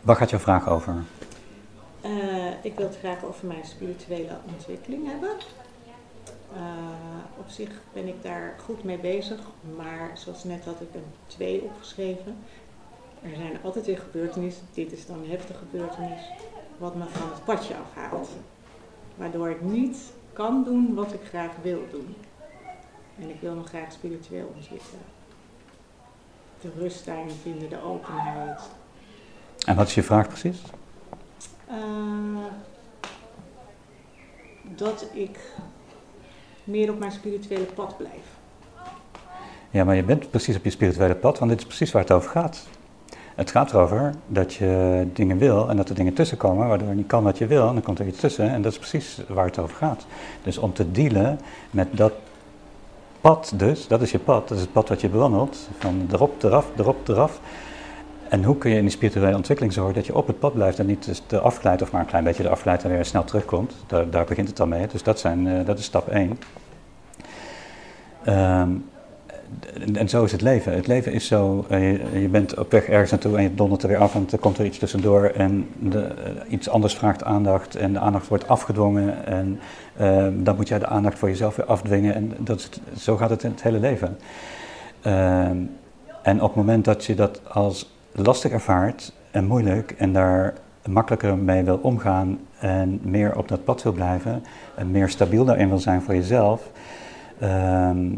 Waar gaat jouw vraag over? Uh, ik wil het graag over mijn spirituele ontwikkeling hebben. Uh, op zich ben ik daar goed mee bezig, maar zoals net had ik een 2 opgeschreven. Er zijn altijd weer gebeurtenissen, dit is dan een heftige gebeurtenis, wat me van het padje afhaalt. Waardoor ik niet kan doen wat ik graag wil doen. En ik wil nog graag spiritueel ontwikkelen. De rust daarin vinden, de openheid. En wat is je vraag precies? Uh, dat ik meer op mijn spirituele pad blijf. Ja, maar je bent precies op je spirituele pad, want dit is precies waar het over gaat. Het gaat erover dat je dingen wil en dat er dingen tussenkomen waardoor je niet kan wat je wil en dan komt er iets tussen en dat is precies waar het over gaat. Dus om te dealen met dat pad dus, dat is je pad, dat is het pad wat je bewandelt, van erop, eraf, erop, eraf. En hoe kun je in die spirituele ontwikkeling zorgen dat je op het pad blijft en niet dus te afgeleid of maar een klein beetje de afgeleid en weer snel terugkomt. Daar, daar begint het dan mee. Dus dat, zijn, uh, dat is stap 1. Um, en zo is het leven. Het leven is zo, eh, je, bent op weg ergens naartoe en je dondert er weer af en er komt er iets tussendoor en de, uh, iets anders vraagt aandacht en de aandacht wordt afgedwongen en uh, dan moet jij de aandacht voor jezelf weer afdwingen en dat is zo gaat het in het hele leven. Ehm, en op het moment dat je dat als lastig ervaart en moeilijk en daar makkelijker mee wil omgaan en meer op dat pad wil blijven en meer stabiel daarin wil zijn voor jezelf, ehm,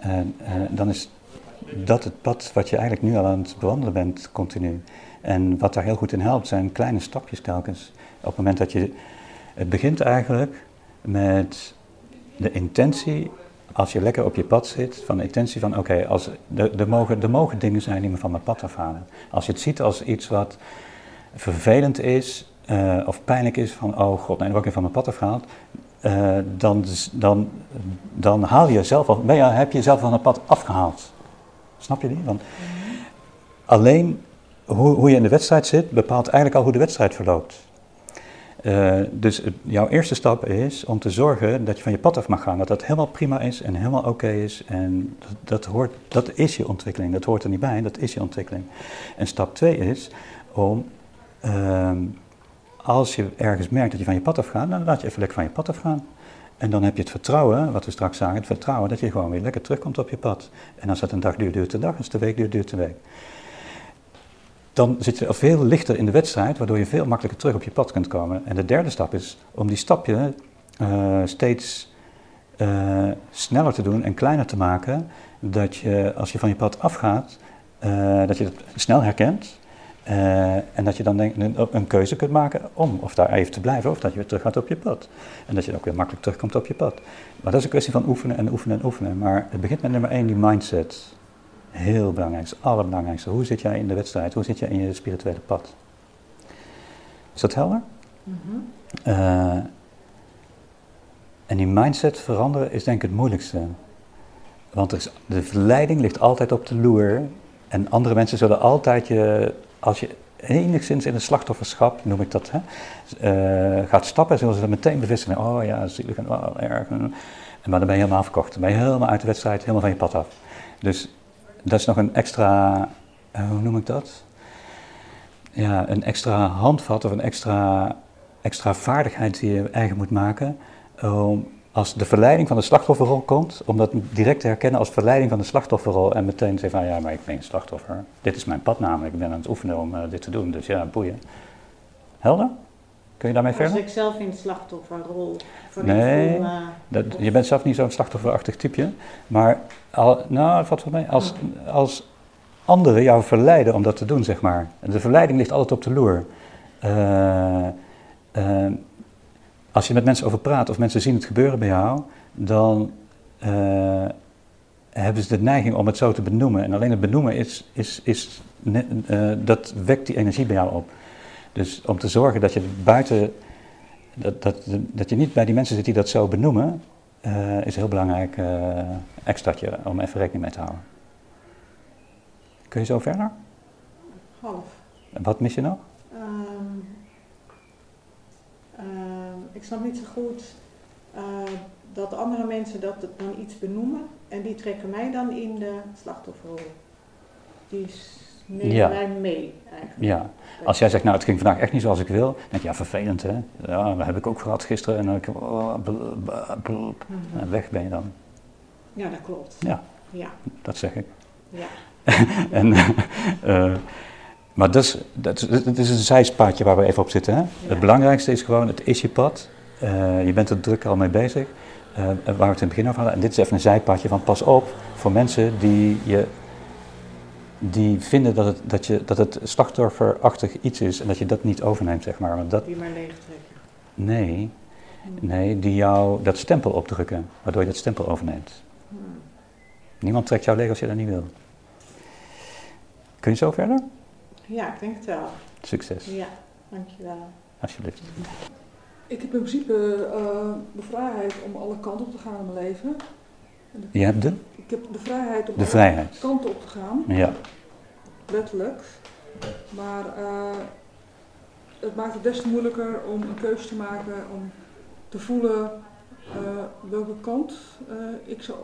en, dan is dat het pad wat je eigenlijk nu al aan het bewandelen bent, continu. En wat daar heel goed in helpt, zijn kleine stapjes telkens. Op het moment dat je. Het begint eigenlijk met de intentie, als je lekker op je pad zit, van de intentie van: oké, als er, er, mogen, er mogen dingen zijn die me van mijn pad afhalen. Als je het ziet als iets wat vervelend is, uh, of pijnlijk is, van: oh god, nee, dan word ik van mijn pad afgehaald. Uh, dan, dan, dan haal je zelf al, ben je, heb je jezelf van het pad afgehaald. Snap je die? Want alleen hoe, hoe je in de wedstrijd zit, bepaalt eigenlijk al hoe de wedstrijd verloopt. Uh, dus jouw eerste stap is om te zorgen dat je van je pad af mag gaan. Dat dat helemaal prima is en helemaal oké is. En dat, dat, hoort, dat is je ontwikkeling. Dat hoort er niet bij, dat is je ontwikkeling. En stap twee is om uh, als je ergens merkt dat je van je pad afgaat, dan laat je even lekker van je pad afgaan. En dan heb je het vertrouwen, wat we straks zagen, het vertrouwen dat je gewoon weer lekker terugkomt op je pad. En als dat een dag duurt, duurt de dag. Als een week duurt, duurt de week. Dan zit je veel lichter in de wedstrijd, waardoor je veel makkelijker terug op je pad kunt komen. En de derde stap is om die stapje uh, steeds uh, sneller te doen en kleiner te maken. Dat je, als je van je pad afgaat, uh, dat je het snel herkent. En dat je dan een, een, keuze kunt maken om of daar even te blijven of dat je weer terug gaat op je pad. En dat je ook weer makkelijk terugkomt op je pad. Maar dat is een kwestie van oefenen en oefenen en oefenen. Maar het begint met nummer één, die mindset. Heel belangrijk, het allerbelangrijkste. Hoe zit jij in de wedstrijd? Hoe zit jij in je spirituele pad? Is dat helder? Mm -hmm. uh, en die mindset veranderen is denk ik het moeilijkste. Want is, de verleiding ligt altijd op de loer. En andere mensen zullen altijd je als je enigszins in het slachtofferschap, noem ik dat, hè, uh, gaat stappen, zullen ze dat meteen bevestigen. Oh ja, zielig en oh, erg. En, maar dan ben je helemaal verkocht. Dan ben je helemaal uit de wedstrijd, helemaal van je pad af. Dus dat is nog een extra, uh, hoe noem ik dat? Ja, een extra handvat of een extra, extra vaardigheid die je eigen moet maken. om als de verleiding van de slachtofferrol komt, om dat direct te herkennen als verleiding van de slachtofferrol en meteen te zeggen van ja, maar ik ben een slachtoffer. Dit is mijn pad namelijk, ik ben aan het oefenen om uh, dit te doen, dus ja, boeien. Helder? Kun je daarmee verder? Als ik zelf in de slachtofferrol voor Nee, voel, uh, dat, je bent zelf niet zo'n slachtofferachtig typeje, maar al, nou, valt wel mee, als, oh. als anderen jou verleiden om dat te doen, zeg maar. En de verleiding ligt altijd op de loer. Uh, als je met mensen over praat of mensen zien het gebeuren bij jou, dan hebben ze de neiging om het zo te benoemen. En alleen het benoemen is, is, is dat wekt die energie bij jou op. Dus om te zorgen dat je buiten, dat, dat, dat je niet bij die mensen zit die dat zo benoemen, uh, is een heel belangrijk extraatje om even rekening mee te houden. Kun je zo verder? Half. Wat mis je nog? Um, ik snap niet zo goed uh, dat andere mensen dat dan iets benoemen en die trekken mij dan in de slachtofferrol. Die nemen Ja. mee eigenlijk. Ja. Als jij zegt, nou het ging vandaag echt niet zoals ik wil, dan denk je, ja vervelend hè. Ja, dat heb ik ook gehad gisteren en dan oh, Mhm. en weg ben je dan. Ja, dat klopt. Ja, Ja, dat zeg ik. ja. En, eh, maar dat is, dat, is, dat is een zijspaadje waar we even op zitten. Hè? Het belangrijkste is gewoon, het is je pad. Eh, je bent er druk al mee bezig. Eh, waar we het in het begin over hadden. En dit is even een zijpaadje van pas op voor mensen die, je, die vinden dat het, dat, je, dat het slachtofferachtig iets is en dat je dat niet overneemt, zeg maar. Want dat, Die maar leeg trekken. nee, Hmm. nee, die jou dat stempel opdrukken, waardoor je dat stempel overneemt. Hmm. Niemand trekt jou leeg als je dat niet wil. Kun je zo verder? Ja, ik denk het wel. Succes, Ja, dankjewel. alsjeblieft. Ik heb in principe eh, de vrijheid om alle kanten op te gaan in mijn leven. Je hebt de, heb de vrijheid om de vrijheid. kanten op te gaan, Ja, letterlijk. Maar eh, het maakt het des te moeilijker om een keuze te maken, om te voelen eh, welke kant eh, ik zou,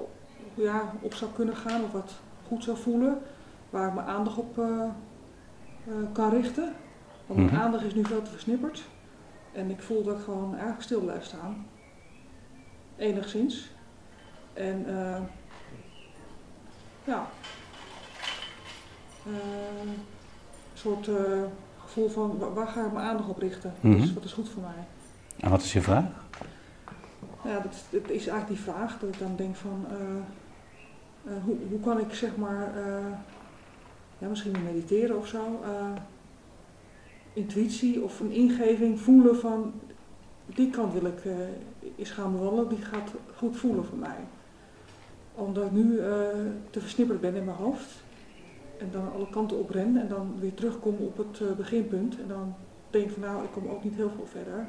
ja, op zou kunnen gaan of wat goed zou voelen. Waar ik mijn aandacht op kan richten. Want mijn Mhm. aandacht is nu veel te versnipperd. En ik voel dat ik gewoon erg stil blijf staan. Enigszins. En ja. Eh, een soort eh, gevoel van wa- waar ga ik mijn aandacht op richten? Mhm. Dus wat is goed voor mij? en wat is je vraag? Ja, dat, is- dat is eigenlijk die vraag dat ik dan denk van eh, hoe, hoe kan ik zeg maar ja, misschien mediteren of zo, intuïtie of een ingeving voelen van die kant wil ik eens gaan bewandelen, die gaat goed voelen voor mij. Omdat ik nu eh, te versnipperd ben in mijn hoofd en dan alle kanten op ren en dan weer terugkom op het eh, beginpunt en dan denk ik van nou ik kom ook niet heel veel verder.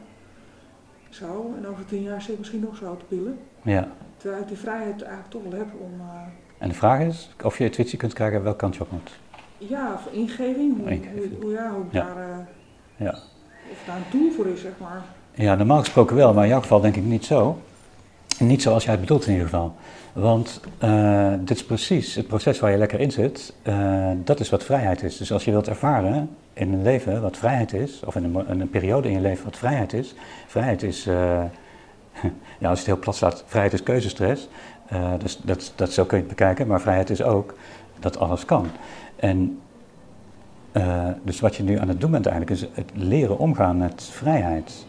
Zo, en over tien jaar zit ik misschien nog zo te pillen. Ja. Terwijl ik die vrijheid eigenlijk toch wel heb om, eh, En de vraag is of je intuïtie kunt krijgen welke kant je op moet. ja, voor ingeving, hoe, Ingeving. Hoe, ja, hoe Ja. daar, Ja. of daar een doel voor is, zeg maar. Ja, normaal gesproken wel, maar in jouw geval denk ik niet zo. Niet zoals jij het bedoelt in ieder geval. Want eh, dit is precies het proces waar je lekker in zit. Eh, dat is wat vrijheid is. Dus als je wilt ervaren in een leven wat vrijheid is, of in een, een periode in je leven wat vrijheid is. Vrijheid is, eh, ja, als het heel plat staat, vrijheid is keuzestress. Dus dat, dat, zo kun je het bekijken, maar vrijheid is ook dat alles kan. En dus wat je nu aan het doen bent eigenlijk, is het leren omgaan met vrijheid.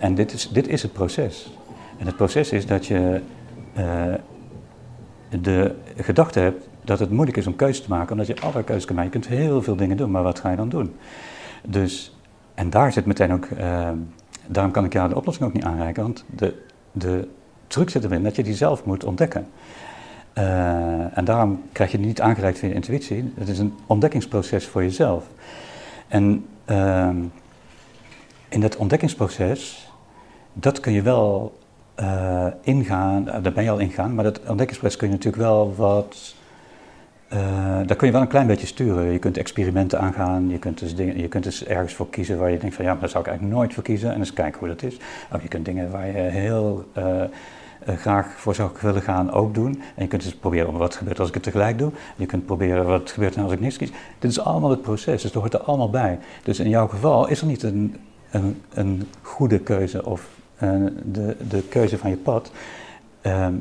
En dit is, dit is het proces. En het proces is dat je eh, de gedachte hebt dat het moeilijk is om keuzes te maken, omdat je allerlei keuzes kan maken. Je kunt heel veel dingen doen, maar wat ga je dan doen? Dus, en daar zit meteen ook, eh, daarom kan ik jou de oplossing ook niet aanreiken, want de, de truc zit erin dat je die zelf moet ontdekken. Eh, en daarom krijg je die niet aangereikt via intuïtie. Het is een ontdekkingsproces voor jezelf. En ehm, in dat ontdekkingsproces, dat kun je wel eh, ingaan, eh, daar ben je al ingaan, maar dat ontdekkingsproces kun je natuurlijk wel wat, eh, daar kun je wel een klein beetje sturen. Je kunt experimenten aangaan, je kunt, dus dingen, je kunt dus ergens voor kiezen waar je denkt van ja, maar daar zou ik eigenlijk nooit voor kiezen en eens kijken hoe dat is. Of je kunt dingen waar je heel graag voor zou willen gaan ook doen. En je kunt dus proberen wat gebeurt als ik het tegelijk doe. Je kunt proberen wat gebeurt als ik niks kies. Dit is allemaal het proces, dus dat hoort er allemaal bij. Dus in jouw geval is er niet een, een, een goede keuze of de, de keuze van je pad. Ehm,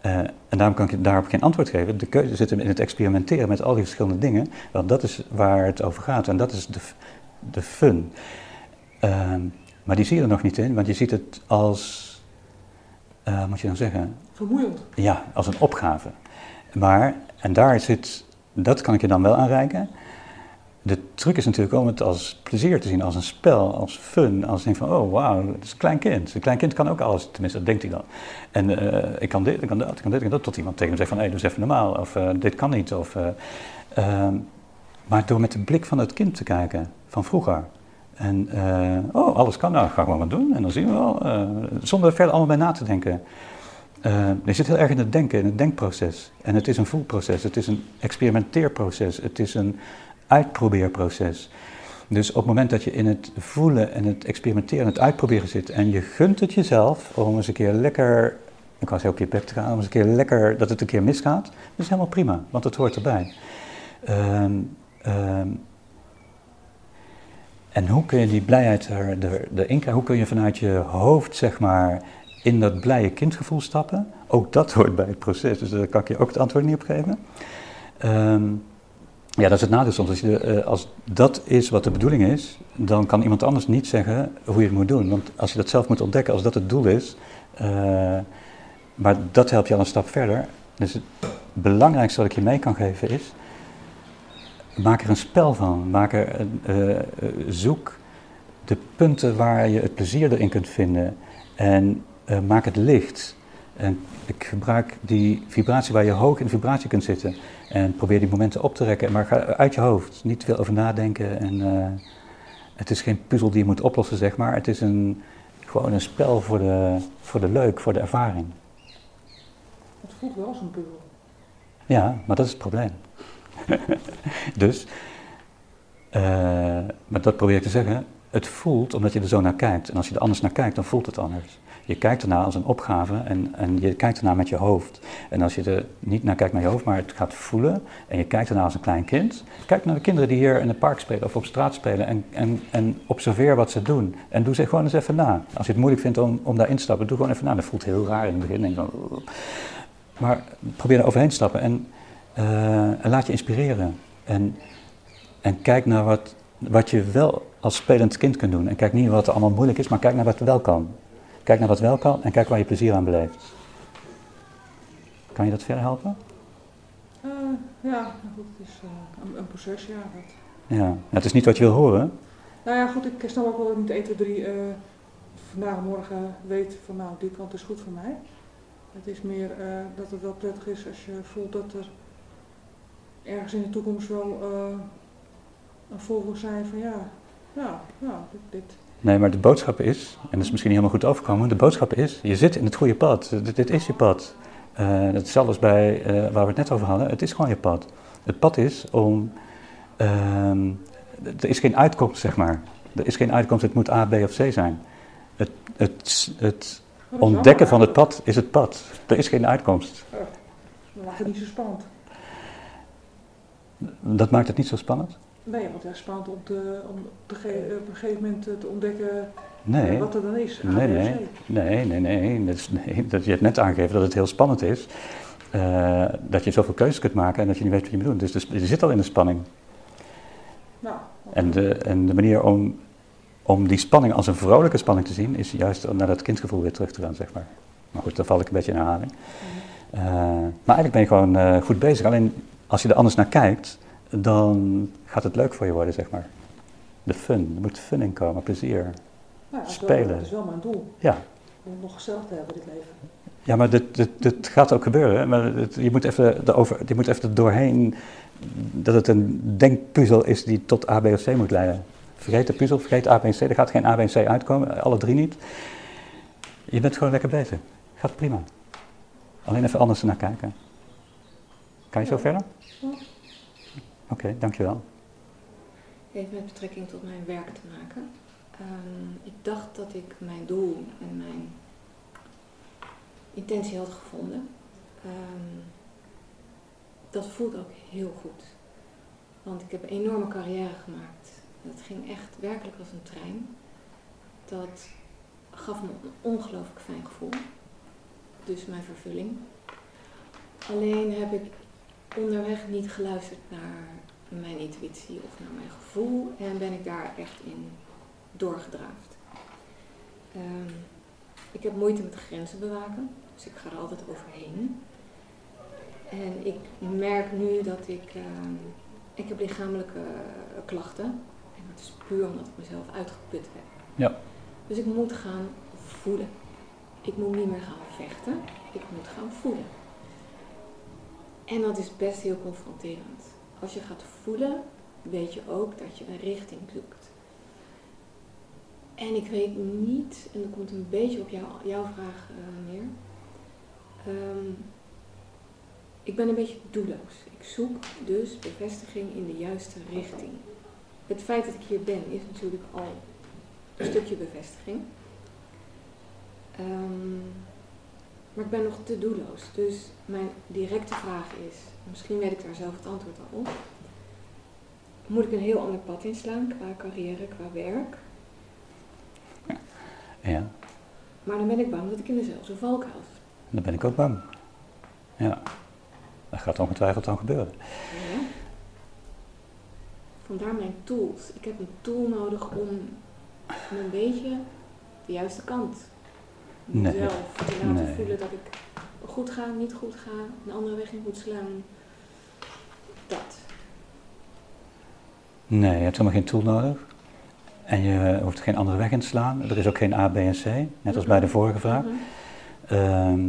eh, en daarom kan ik je daarop geen antwoord geven. De keuze zit hem in het experimenteren met al die verschillende dingen. Want dat is waar het over gaat en dat is de, de fun. Ehm, maar die zie je er nog niet in, want je ziet het als, eh, wat moet je dan zeggen? Vermoeiend. Ja, als een opgave. Maar, en daar zit, dat kan ik je dan wel aanreiken. De truc is natuurlijk om het als plezier te zien, als een spel, als fun. Als denk van, oh wauw, het is een klein kind. Een klein kind kan ook alles, tenminste dat denkt hij dan. En eh, ik kan dit, ik kan dat, ik kan dit, ik kan dat. Tot iemand tegen hem zegt van, hé, doe eens even normaal. Of eh, dit kan niet. Of, eh, ehm, maar door met de blik van het kind te kijken, van vroeger. En, oh, alles kan, nou, ga ik maar wat doen. En dan zien we wel, zonder er verder allemaal bij na te denken. Eh, je zit heel erg in het denken, in het denkproces. En het is een voelproces, het is een experimenteerproces, het is een uitprobeerproces. Dus op het moment dat je in het voelen en het experimenteren en het uitproberen zit en je gunt het jezelf om eens een keer lekker, ik was heel op je bek te gaan, om eens een keer lekker, dat het een keer misgaat, dat is helemaal prima, want het hoort erbij. Ehm, Ehm, en hoe kun je die blijheid er, er, erin krijgen? Hoe kun je vanuit je hoofd, zeg maar, in dat blije kindgevoel stappen? Ook dat hoort bij het proces, dus daar kan ik je ook het antwoord niet op geven. Ehm, ja, dat is het nadeel soms. Als, je, eh, als dat is wat de bedoeling is, dan kan iemand anders niet zeggen hoe je het moet doen. Want als je dat zelf moet ontdekken, als dat het doel is, uh, maar dat helpt je al een stap verder. Dus het belangrijkste wat ik je mee kan geven is, maak er een spel van. Maak er, uh, zoek de punten waar je het plezier erin kunt vinden en maak het licht. En ik gebruik die vibratie waar je hoog in de vibratie kunt zitten. En probeer die momenten op te rekken, maar ga uit je hoofd. Niet veel over nadenken. En, uh, het is geen puzzel die je moet oplossen, zeg maar. Het is een, gewoon een spel voor de, voor de leuk, voor de ervaring. Het voelt wel als een puzzel. Ja, maar dat is het probleem. dus, uh, maar dat probeer ik te zeggen. Het voelt omdat je er zo naar kijkt. En als je er anders naar kijkt, dan voelt het anders. Je kijkt ernaar als een opgave en, en je kijkt ernaar met je hoofd. En als je er niet naar kijkt met je hoofd, maar het gaat voelen en je kijkt ernaar als een klein kind. Kijk naar de kinderen die hier in het park spelen of op straat spelen en, en, en observeer wat ze doen. En doe ze gewoon eens even na. Als je het moeilijk vindt om, om daarin te stappen, doe gewoon even na. Dat voelt heel raar in het begin. Maar probeer er overheen te stappen en, uh, en laat je inspireren. En, en kijk naar wat, wat je wel als spelend kind kunt doen. En kijk niet wat er allemaal moeilijk is, maar kijk naar wat wel kan. Kijk naar wat wel kan en kijk waar je plezier aan beleeft. Kan je dat verder helpen? Uh, ja, goed, het is uh, een, een, proces, ja. Dat. Ja, het is niet wat je wil horen. Nou ja, goed, ik snap ook wel dat ik niet 1, 2, 3 uh, vandaag en morgen weet van nou, die kant is goed voor mij. Het is meer uh, dat het wel prettig is als je voelt dat er ergens in de toekomst wel een volgende zijn van ja, ja, ja dit, dit Nee, maar de boodschap is, en dat is misschien niet helemaal goed overkomen, de boodschap is, je zit in het goede pad. Dit, is je pad. Uh, hetzelfde als bij uh, waar we het net over hadden, het is gewoon je pad. Het pad is om, uh, er is geen uitkomst zeg maar. Er is geen uitkomst, het moet A, B of C zijn. Het, het, het ontdekken van het pad is het pad. Er is geen uitkomst. Oh, dan maakt het niet zo spannend. Dat maakt het niet zo spannend? Nee, want het is spannend om, te, om te op een gegeven moment te ontdekken nee. wat er dan is. Nee, nee, nee, nee, nee, dat is, nee. Dat, je hebt net aangegeven dat het heel spannend is. Uh, dat je zoveel keuzes kunt maken en dat je niet weet wat je moet doen. Dus, dus je zit al in de spanning. Nou, en, de, en de manier om, om die spanning als een vrolijke spanning te zien, is juist naar dat kindgevoel weer terug te gaan, zeg maar. Maar goed, dan val ik een beetje in herhaling. Uh, maar eigenlijk ben je gewoon uh, goed bezig. Alleen als je er anders naar kijkt, dan gaat het leuk voor je worden, zeg maar. De fun, er moet fun in komen, plezier. Nou, dat spelen. dat is wel mijn doel. Ja. Om nog gezellig te hebben dit leven. Ja, maar dit, dit, dit gaat ook gebeuren. Maar je, moet even erover, je moet even doorheen dat het een denkpuzzel is die tot A, B of C moet leiden. Vergeet de puzzel, vergeet A, B en C. Er gaat geen A, B en C uitkomen, alle drie niet. Je bent gewoon lekker bezig. Gaat prima. Alleen even anders naar kijken. Kan je zo verder? Ja. Oké, okay, dankjewel. Heeft met betrekking tot mijn werk te maken. Um, ik dacht dat ik mijn doel en mijn intentie had gevonden. Um, dat voelt ook heel goed. Want ik heb een enorme carrière gemaakt. Dat ging echt werkelijk als een trein. Dat gaf me een ongelooflijk fijn gevoel. Dus mijn vervulling. Alleen heb ik onderweg niet geluisterd naar mijn intuïtie of naar mijn gevoel en ben ik daar echt in doorgedraafd. Um, ik heb moeite met grenzen bewaken, dus ik ga er altijd overheen. En ik merk nu dat ik, uh, ik heb lichamelijke klachten. En dat is puur omdat ik mezelf uitgeput heb. Ja. Dus ik moet gaan voelen. Ik moet niet meer gaan vechten, ik moet gaan voelen. En dat is best heel confronterend. Als je gaat voelen, weet je ook dat je een richting zoekt. En ik weet niet, en dat komt een beetje op jou, jouw vraag uh, neer. Um, ik ben een beetje doelloos. Ik zoek dus bevestiging in de juiste richting. Het feit dat ik hier ben is natuurlijk al een stukje bevestiging. Um, maar ik ben nog te doelloos. Dus mijn directe vraag is, misschien weet ik daar zelf het antwoord al op. moet ik een heel ander pad inslaan qua carrière, qua werk. Ja, Maar dan ben ik bang dat ik in dezelfde valkuil zit. dan ben ik ook bang. Ja, dat gaat ongetwijfeld dan gebeuren. Ja. Vandaar mijn tools. Ik heb een tool nodig om een beetje de juiste kant Nee. zelf te laten Nee. voelen dat ik goed ga, niet goed ga, een andere weg in moet slaan. Dat. Nee, je hebt helemaal geen tool nodig. En je hoeft geen andere weg in te slaan. Er is ook geen A, B en C, net als bij de vorige vraag. Mhm. Ehm,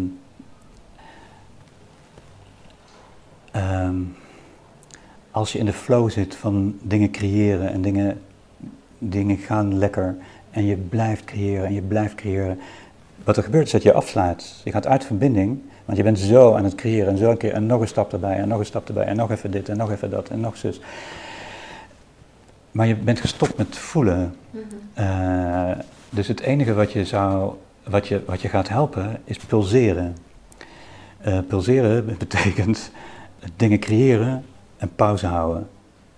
ehm, als je in de flow zit van dingen creëren en dingen, dingen gaan lekker en je blijft creëren en je blijft creëren. Wat er gebeurt is dat je afslaat. Je gaat uit verbinding, want je bent zo aan het creëren en zo een keer en nog een stap erbij en nog een stap erbij en nog even dit en nog even dat en nog zus. Maar je bent gestopt met voelen. Mhm. Eh, dus het enige wat je, zou, wat je, wat je gaat helpen is pulseren. Eh, pulseren betekent dingen creëren en pauze houden.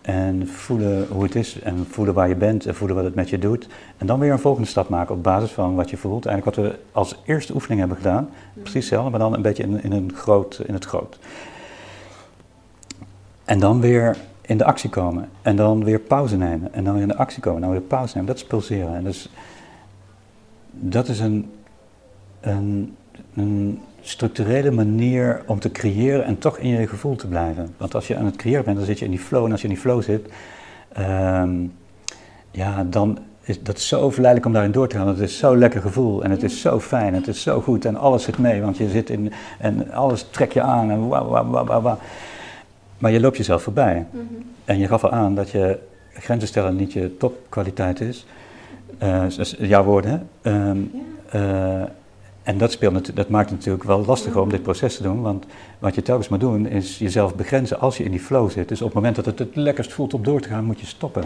En voelen hoe het is en voelen waar je bent en voelen wat het met je doet. En dan weer een volgende stap maken op basis van wat je voelt. Eigenlijk wat we als eerste oefening hebben gedaan. Precies hetzelfde, maar dan een beetje in, in, een groot, in het groot. En dan weer in de actie komen. En dan weer pauze nemen. En dan weer in de actie komen. En dan weer pauze nemen. Dat is pulseren. En dus dat is een, een, een structurele manier om te creëren en toch in je gevoel te blijven. Want als je aan het creëren bent, dan zit je in die flow. En als je in die flow zit, ehm, ja, dan is dat zo verleidelijk om daarin door te gaan. Het is zo'n lekker gevoel en het is zo fijn, het is zo goed en alles zit mee, want je zit in en alles trek je aan en wauw, wauw, wauw, wauw, wauw. Maar je loopt jezelf voorbij. Mhm. En je gaf al aan dat je grenzen stellen niet je topkwaliteit is. Eh, jouw woorden? Ehm, Ja. eh, en dat, speelt, dat maakt het natuurlijk wel lastiger om dit proces te doen, want wat je telkens moet doen is jezelf begrenzen als je in die flow zit. Dus op het moment dat het het lekkerst voelt om door te gaan, moet je stoppen.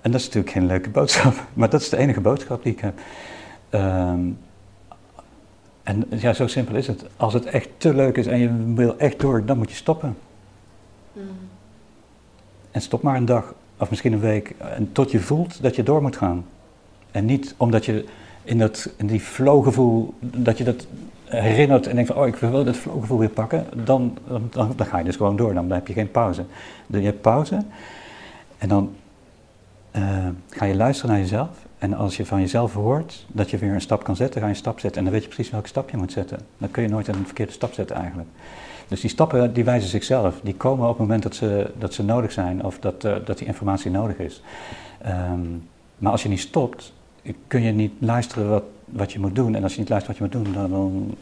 En dat is natuurlijk geen leuke boodschap, maar dat is de enige boodschap die ik heb. Ehm, en ja, zo simpel is het. Als het echt te leuk is en je wil echt door, dan moet je stoppen. Mhm. En stop maar een dag of misschien een week en tot je voelt dat je door moet gaan. En niet omdat je in, dat, in die flowgevoel, dat je dat herinnert en denkt van, oh ik wil dat flowgevoel weer pakken, dan, dan, dan, dan ga je dus gewoon door, dan heb je geen pauze. Dus je hebt pauze en dan eh, ga je luisteren naar jezelf. En als je van jezelf hoort dat je weer een stap kan zetten, ga je een stap zetten. En dan weet je precies welke stap je moet zetten. Dan kun je nooit een verkeerde stap zetten eigenlijk. Dus die stappen die wijzen zichzelf. Die komen op het moment dat ze, dat ze nodig zijn of dat, eh, dat die informatie nodig is. Ehm, maar als je niet stopt, kun je niet luisteren wat, wat je moet doen. En als je niet luistert wat je moet doen, dan, dan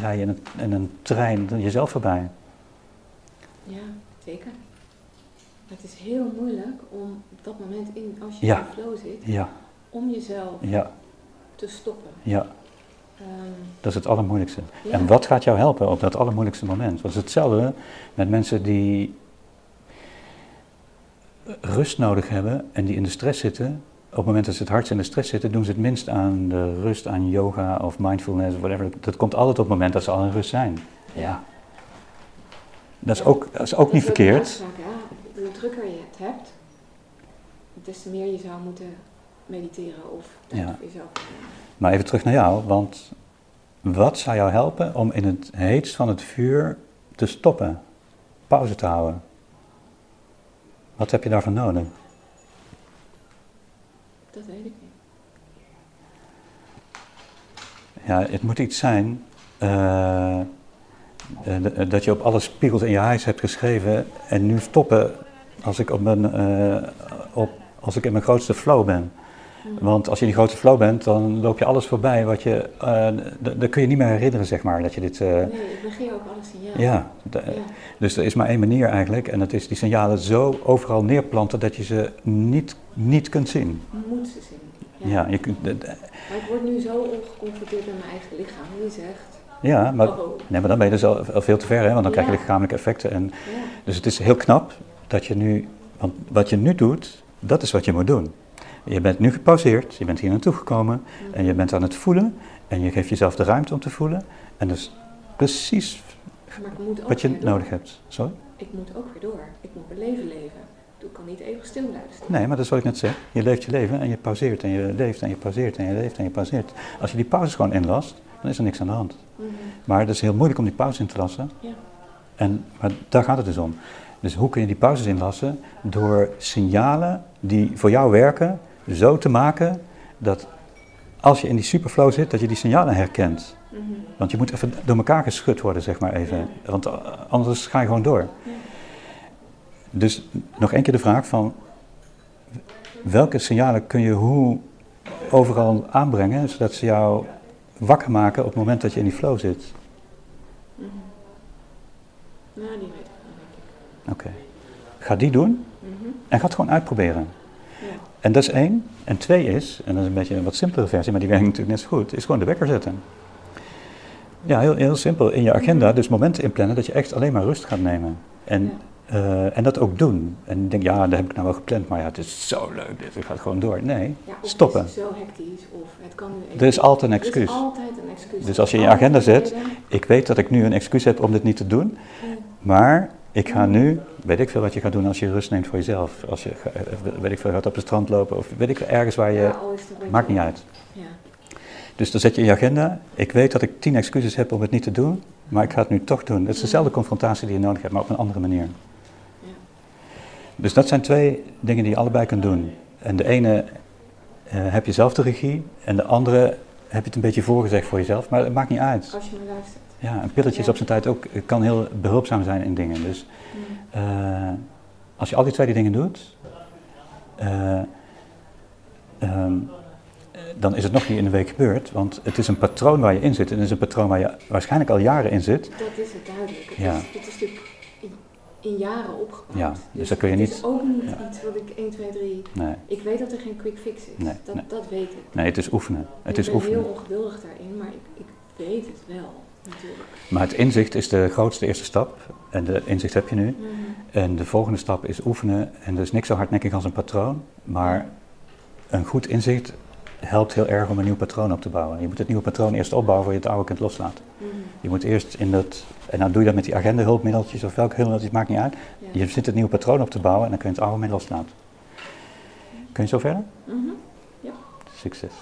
rij je in, het, in een trein jezelf voorbij. Ja, zeker. Het is heel moeilijk om op dat moment, in, als je Ja. in flow zit, Ja, om jezelf ja, te stoppen. ja. Ehm, Dat is het allermoeilijkste. En wat gaat jou helpen op dat allermoeilijkste moment? Want het is hetzelfde met mensen die rust nodig hebben en die in de stress zitten. Op het moment dat ze het hardst in de stress zitten, doen ze het minst aan de rust, aan yoga of mindfulness of whatever. Dat komt altijd op het moment dat ze al in rust zijn. Ja. Dat is ook, dat is ook niet dat is een verkeerd. ja. Hoe drukker je het hebt, des te meer je zou moeten mediteren of Ja. jezelf. Maar even terug naar jou, want wat zou jou helpen om in het heetst van het vuur te stoppen? Pauze te houden? Wat heb je daarvoor nodig? Dat weet ik niet. Ja, het moet iets zijn eh, eh, dat je op alle spiegels in je huis hebt geschreven en nu stoppen als ik, op mijn, eh, op, als ik in mijn grootste flow ben. Want als je in die grootste flow bent, dan loop je alles voorbij wat je, eh, dan kun je niet meer herinneren, zeg maar, dat je dit... eh, Nee, ik negeer ook alle signalen. ja, Ja. dus er is maar één manier eigenlijk en dat is die signalen zo overal neerplanten dat je ze niet, niet kunt zien. Moet ze zien. Ja, je kunt, Maar ik word nu zo ongeconfronteerd met mijn eigen lichaam. Die zegt, ja maar, oh, nee, maar dan ben je dus al, al veel te ver, hè, want dan krijg je lichamelijke effecten. En, dus het is heel knap dat je nu, want wat je nu doet, dat is wat je moet doen. Je bent nu gepauzeerd, je bent hier naartoe gekomen en je bent aan het voelen en je geeft jezelf de ruimte om te voelen. En dus precies wat je nodig hebt. Sorry? ik moet ook weer door. Ik moet mijn leven leven. Ik kan niet eeuwig stil blijven staan. Nee, maar dat is wat ik net zeg. Je leeft je leven en je pauzeert en je leeft en je pauzeert en je leeft en je pauzeert. Als je die pauzes gewoon inlast, dan is er niks aan de hand. Mhm. Maar het is heel moeilijk om die pauzes in te lassen. Ja. En, maar daar gaat het dus om. Dus hoe kun je die pauzes inlassen? Door signalen die voor jou werken zo te maken dat als je in die superflow zit, dat je die signalen herkent. Mhm. Want je moet even door elkaar geschud worden, zeg maar even. Want eh, anders ga je gewoon door. Ja. Dus nog één keer de vraag van welke signalen kun je hoe overal aanbrengen, zodat ze jou wakker maken op het moment dat je in die flow zit. Mhm. Nou, die weet ik wel, denk ik. Oké. Ga die doen Mhm. en ga het gewoon uitproberen. En dat is één. En twee is, en dat is een beetje een wat simpelere versie, maar die werkt natuurlijk net zo goed, is gewoon de wekker zetten. Ja, heel, heel simpel. In je agenda dus momenten inplannen dat je echt alleen maar rust gaat nemen. En, Ja. eh, en dat ook doen. En ik denk, ja, dat heb ik nou wel gepland, maar ja, het is zo leuk dit, ik ga het gewoon door. Nee, Ja, of stoppen. Het is zo hectisch, of het kan nu even. Er is altijd een Er is excuus. altijd een excuus. Dus als je in je agenda zet. Ik weet dat ik nu een excuus heb om dit niet te doen, maar ik ga nu, weet ik veel wat je gaat doen als je rust neemt voor jezelf. Als je, ga- eh, weet ik veel, gaat op het strand lopen of weet ik veel, ergens waar je, Ja, beetje- maakt niet uit. Ja. Dus dan zet je in je agenda, ik weet dat ik tien excuses heb om het niet te doen, maar ik ga het nu toch doen. Het is dezelfde confrontatie die je nodig hebt, maar op een andere manier. Ja. Dus dat zijn twee dingen die je allebei kunt doen. En de ene eh, heb je zelf de regie en de andere heb je het een beetje voorgezegd voor jezelf, maar het maakt niet uit. Als je me luistert. Ja, een pilletje is op zijn tijd ook, kan heel behulpzaam zijn in dingen. Dus eh, als je al die twee die dingen doet, eh, ehm, eh, dan is het nog niet in een week gebeurd, want het is een patroon waar je in zit. En het is een patroon waar je waarschijnlijk al jaren in zit. Dat is het duidelijk. Het, Ja. is, het is natuurlijk in, in jaren opgebouwd. Ja, dus dat kun je het niet- is ook niet ja. iets wat ik 1, 2, 3... Nee, Ik weet dat er geen quick fix is. Nee, dat, nee. dat weet ik. nee het is oefenen. Het ik is ben oefenen. heel ongeduldig daarin, maar ik, ik weet het wel. Maar het inzicht is de grootste eerste stap. En de inzicht heb je nu. Mhm. En de volgende stap is oefenen. En dat is niks zo hardnekkig als een patroon. Maar een goed inzicht helpt heel erg om een nieuw patroon op te bouwen. Je moet het nieuwe patroon eerst opbouwen voor je het oude kunt loslaten. Mhm. Je moet eerst in dat, en dan doe je dat met die agenda hulpmiddeltjes of welke hulpmiddeltjes, maakt niet uit. Ja. Je zit het nieuwe patroon op te bouwen en dan kun je het oude mee loslaten. Kun je zo verder? Mhm. Succes.